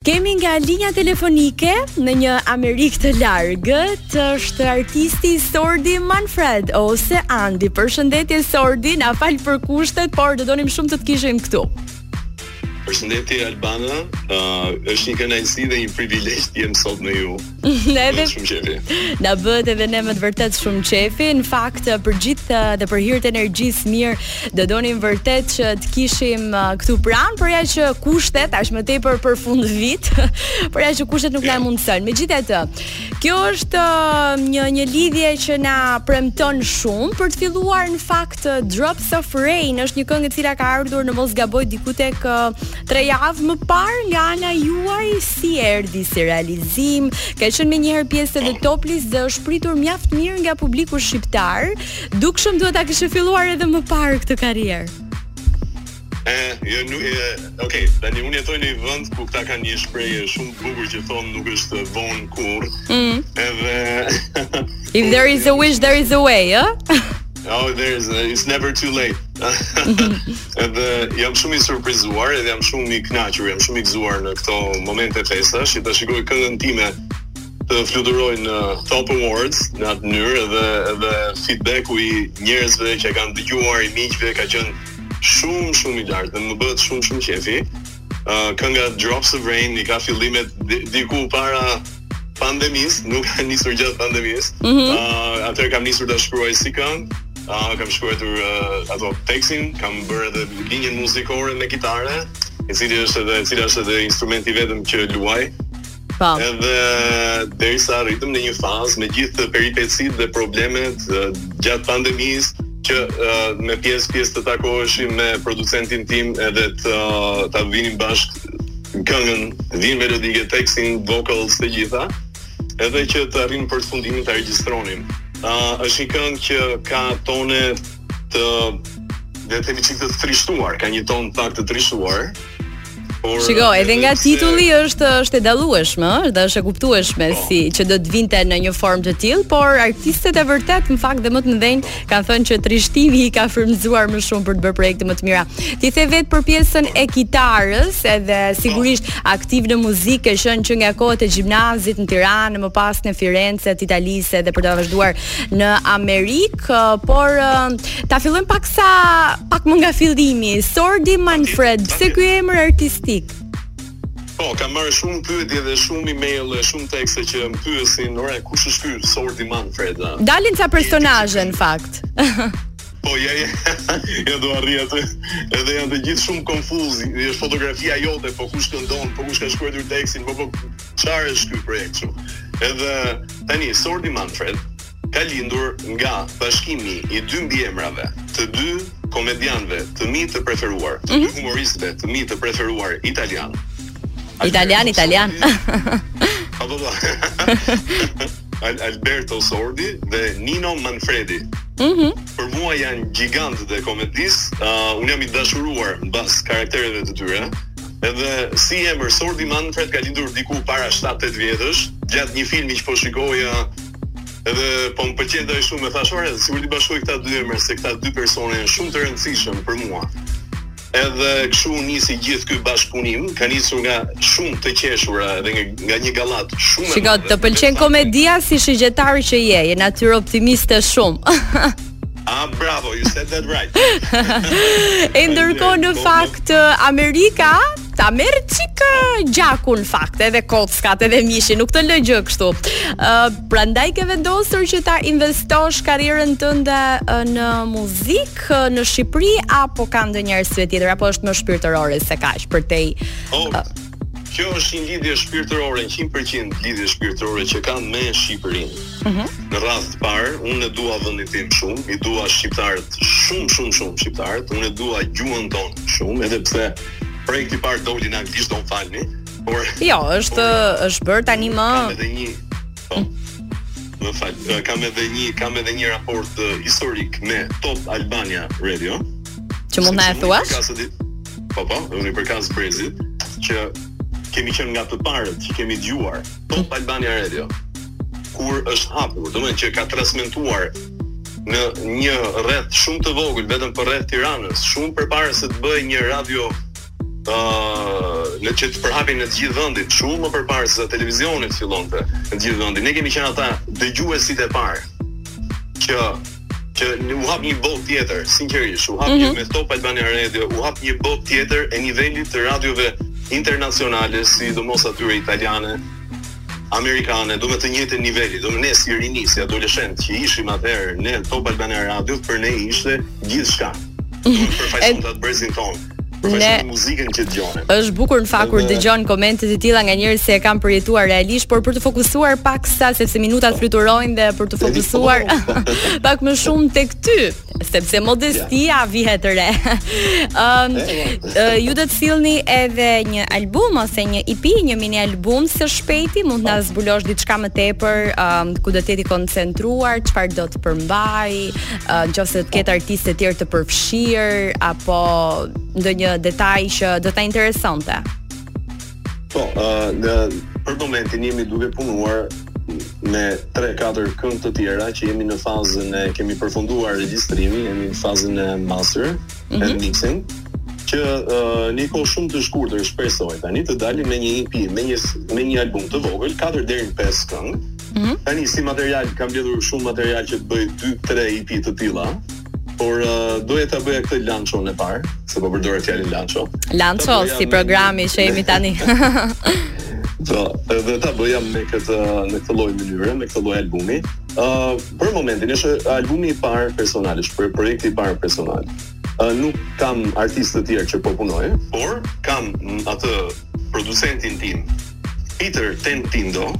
Kemi nga linja telefonike në një Amerikë të largët është artisti Sordi Manfred ose Andi. Përshëndetje Sordi, na fal për kushtet, por do donim shumë të të kishim këtu. Përshëndetje Albana, uh, është një kënaqësi dhe një privilegj të jem sot me ju. Na bëhet shumë qefi. Na bëhet edhe ne me të vërtet shumë qefi. Në fakt për gjithë dhe për hir të energjisë së mirë, do donim vërtet që të të kishim uh, këtu pranë, por ja që kushtet aq më tepër për fund vit, por ja që kushtet nuk na mundësojnë. Megjithatë, kjo është uh, një një lidhje që na premton shumë për të filluar në fakt uh, Drops of Rain është një këngë e cila ka ardhur në mos gaboj diku tek Tre javë më parë nga ana juaj si erdhi si realizim, ka qenë menjëherë pjesë edhe Top List dhe është pritur mjaft mirë nga publiku shqiptar. Dukshëm duhet ta kishe filluar edhe më parë këtë karrierë. E, jo, nuk, e, ok, tani unë jetoj në një vend ku këta kanë një shprehje shumë të bukur që thonë nuk është vonë kurrë. Mm. Edhe... If there is a wish, there is a way, jo? oh, there is a, it's never too late. Edhe jam shumë i surprizuar, edhe jam shumë i kënaqur, jam shumë i gëzuar në këto momente festash, që ta shikoj këngën time të fluturojë në Top Awards në atë mënyrë edhe edhe feedbacku i njerëzve që e kanë dëgjuar, i miqve ka qenë shumë shumë i lartë dhe më bëhet shumë shumë qefi. Uh, kënga Drops of Rain i ka fillimet diku para pandemisë, dhe nuk ka nisur gjatë pandemisë. Mm -hmm. uh, atëherë kam nisur ta shkruaj si këngë. Uh, kam shkruar uh, ato tekstin, kam bërë edhe linjën muzikore me kitarë, e cili është edhe e cila është edhe instrumenti i vetëm që luaj. Po. Edhe derisa arritëm në një fazë me gjithë peripecitë dhe problemet uh, gjatë pandemisë, që uh, me pjesë pjesë të takoheshim me producentin tim edhe të uh, ta vinim bashkë këngën, vijën melodike, tekstin, vocals të gjitha, edhe që të arrinim përfundimisht ta regjistronim. Ë uh, është një këngë që ka tone të themi një çik të trishtuar, ka një ton pak të trishtuar. Por Shiko, edhe nga titulli është është e dallueshme, ëh, dhe është e kuptueshme po. si që do të vinte në një formë të tillë, por artistët e vërtetë në fakt dhe më të mëdhenj Kanë thënë që trishtimi i ka frymëzuar më shumë për të bërë projekte më të mira. Ti the vetë për pjesën e kitarës, edhe sigurisht aktiv në muzikë ke qenë që nga kohët e gjimnazit në Tiranë, më pas në Firenze të Italisë edhe për të vazhduar në Amerikë, por ta fillojmë paksa pak më nga fillimi. Sordi Manfred, pse ky emër artistik? Po, kam marrë shumë pyetje dhe shumë email e shumë tekste që më pyesin, "Ore, kush është ky Sordi Manfred?" Dalin ca personazhe në fakt. Po, ja, ja, ja do arrij atje. Edhe janë të gjithë shumë konfuz. Është fotografia jote, po kush këndon, po kush ka shkruar tekstin, po po çfarë është ky projekt kështu. Edhe tani Sordi Manfred ka lindur nga bashkimi i dy mbiemrave të dy komedianëve të mi të preferuar, të dy mhm. humoristëve të mi të preferuar italianë. Italianë, italianë. Po po. Alberto Sordi dhe Nino Manfredi. Mhm. Mm për mua janë gjigantët e komedisë. Uh, unë jam i dashuruar mbas karaktereve të tyre. Edhe si emër Sordi Manfred ka lindur diku para 7-8 vjetësh, gjatë një filmi që po shikoja Edhe po më pëlqente shumë, dhe thashë ore, sikur t'i bashkoj këta dy emra se këta dy persona janë shumë të rëndësishëm për mua. Edhe kështu nisi gjithë ky bashkëpunim, ka nisur nga shumë të qeshura dhe nga, nga një gallat shumë. Shiko, të pëlqen komedia si shigjetar që je, je natyrë optimiste shumë. Ah, bravo, you said that right. e ndërkohë në fakt Amerika ta merr çik gjakun në fakt, edhe kockat, edhe mishin, nuk të lë gjë kështu. Ë uh, prandaj ke vendosur që ta investosh karrierën tënde në muzikë në Shqipëri apo ka ndonjë arsye tjetër apo është më shpirtërore se kaq për ty? Oh. Uh, Kjo është një lidhje shpirtërore, 100% lidhje shpirtërore që kam me Shqipërinë. Ëh. Uh -huh. Në radhë të parë, unë e dua vendin tim shumë, i dua shqiptarët shumë shumë shumë shqiptarët, unë e dua gjuhën tonë shumë, edhe pse projekti i parë doli në anglisht, do më falni. Por Jo, është por, është bërë tanimë. Kam edhe një. Po. Më fal, kam edhe një kam edhe një raport historik me Top Albania Radio. Që mund të na e thuash? Po po, dhe unë i përkas brezit që kemi qenë nga të parët që kemi dëgjuar Top Albania Radio kur është hapur, domethënë që ka transmetuar në një rreth shumë të vogël vetëm për rreth Tiranës, shumë përpara se të bëhej një radio ë uh, në që të përhapej në të gjithë vendin, shumë më përpara se televizioni fillonte në të gjithë vendin. Ne kemi qenë ata dëgjuesit e parë që që u hap një botë tjetër, sinqerisht, u hap mm -hmm. një mhm. me Top Albania Radio, u hap një botë tjetër e nivelit të radiove internacionale, sidomos atyre italiane, amerikane, domethënë të njëjtin nivel, domethënë ne si rini, si adoleshentë, që ishim atëherë në Top Albania Radio, për ne ishte gjithçka. Mm -hmm. Përfaqësonte atë brezin tonë. Ne muzikën që dëgjoni. Është bukur në fakt kur dëgjon komente të tilla nga njerëz që e kanë përjetuar realisht, por për t'u fokusuar paksa sepse minutat fluturojnë dhe për t'u fokusuar pak më shumë tek ty, sepse modestia vihet re. Ëm ju do të sillni edhe një album ose një EP, një mini album së shpejti, mund të na zbulosh diçka më tepër, um, ku do të jetë i koncentruar, çfarë do të përmbajë, uh, në qoftë se do të ketë artistë të tjerë të përfshirë, apo ndonjë detaj që do të na interesonte? Po, uh, në, për momentin jemi duke punuar me 3-4 këngë të tjera që jemi në fazën e kemi përfunduar regjistrimin, jemi në fazën e master mm -hmm. and mhm. mixing që uh, në një kohë shumë të shkurtër shpresoj tani të dalim me një EP, me një me një album të vogël, 4 deri në 5 këngë, Mm -hmm. Tani si material kam mbledhur shumë material që të bëj 2-3 EP të tilla. Por uh, doja ta bëja këtë lançon e parë, se po përdor fjalën lanço. Lanço si programi që jemi tani. Do, po, dhe ta bëja me këtë në këtë lloj mënyre, me këtë lloj albumi. Ë, uh, për momentin është albumi i parë personal, është projekti i parë personal. Ë uh, nuk kam artistë të tjerë që po punoj, por kam atë producentin tim Peter Tentindo,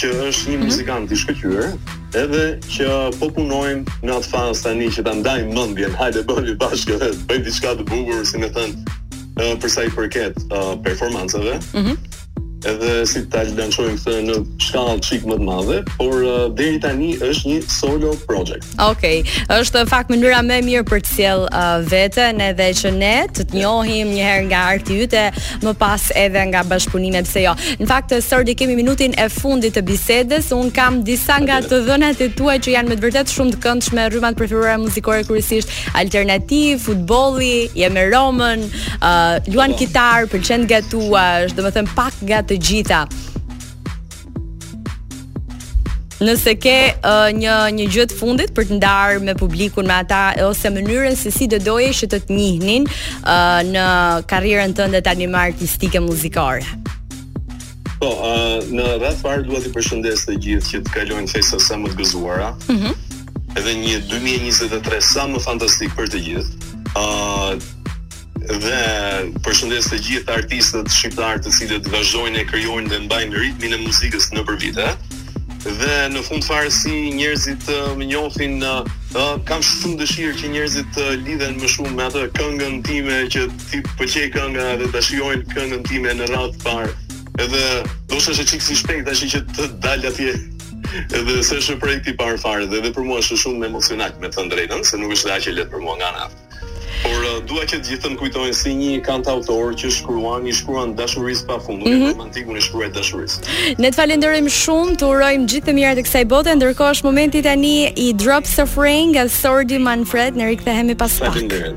që është një mhm. muzikant i shkëlqyer, edhe që po punojmë në atë fazë tani që ta ndajmë mendjen, a të bëhemi bashkë edhe bëjmë diçka të bukur, si me thënë, për sa i përket uh, performancave. Mhm. Mm edhe si ta lançojmë këtë në shkallë çik më të madhe, por uh, deri tani është një solo project. Okej, okay. është në fakt mënyra më e mirë për të sjellë uh, veten edhe që ne të të njohim një herë nga arti yt e, më pas edhe nga bashkëpunimet pse jo. Në fakt s'e di, kemi minutin e fundit të bisedës, unë kam disa nga të dhënat e tua që janë me të vërtetë shumë të këndshme, rrymat e preferuara muzikore kryesisht alternativ, futbolli, je me Romën, uh, luan kitarë, pëlqen të gatuash, domethënë pak nga të gjitha. Nëse ke uh, një një gjë të fundit për të ndarë me publikun me ata ose mënyrën se si do doje që të të njihnin uh, në karrierën tënde tanimë artistike muzikore. Po, uh, në radhë të parë dua t'i përshëndes të gjithë që të kalojnë festa sa më të gëzuara. Mhm. Mm edhe një 2023 sa më fantastik për të gjithë. Ëh, uh, dhe përshëndes të gjithë artistët shqiptarë të cilët vazhdojnë e krijojnë dhe mbajnë ritmin e muzikës nëpër vite. Dhe në fund fare si njerëzit të uh, më njohin, uh, uh, kam shumë dëshirë që njerëzit të lidhen më shumë me atë këngën time që t'i pëlqejë kënga dhe ta shijojnë këngën time në radhë të parë. Edhe do të thosh çik si shpejt tash që të dal atje. Edhe se është një projekt i parë fare dhe edhe për mua është shumë emocional me të drejtën, se nuk është dhe aq e lehtë për mua nga ana. Por dua që të gjithë të më kujtojnë si një kantautor që shkruan, i shkruan dashurisë pafundme, mm -hmm. romantikun i shkruaj dashurisë. Ne të falenderojmë shumë, të urojmë gjithë të mirat e kësaj bote. Ndërkohë është momenti tani i Drops of Rain nga Sordi Manfred, ne rikthehemi pas pak. Faleminderit.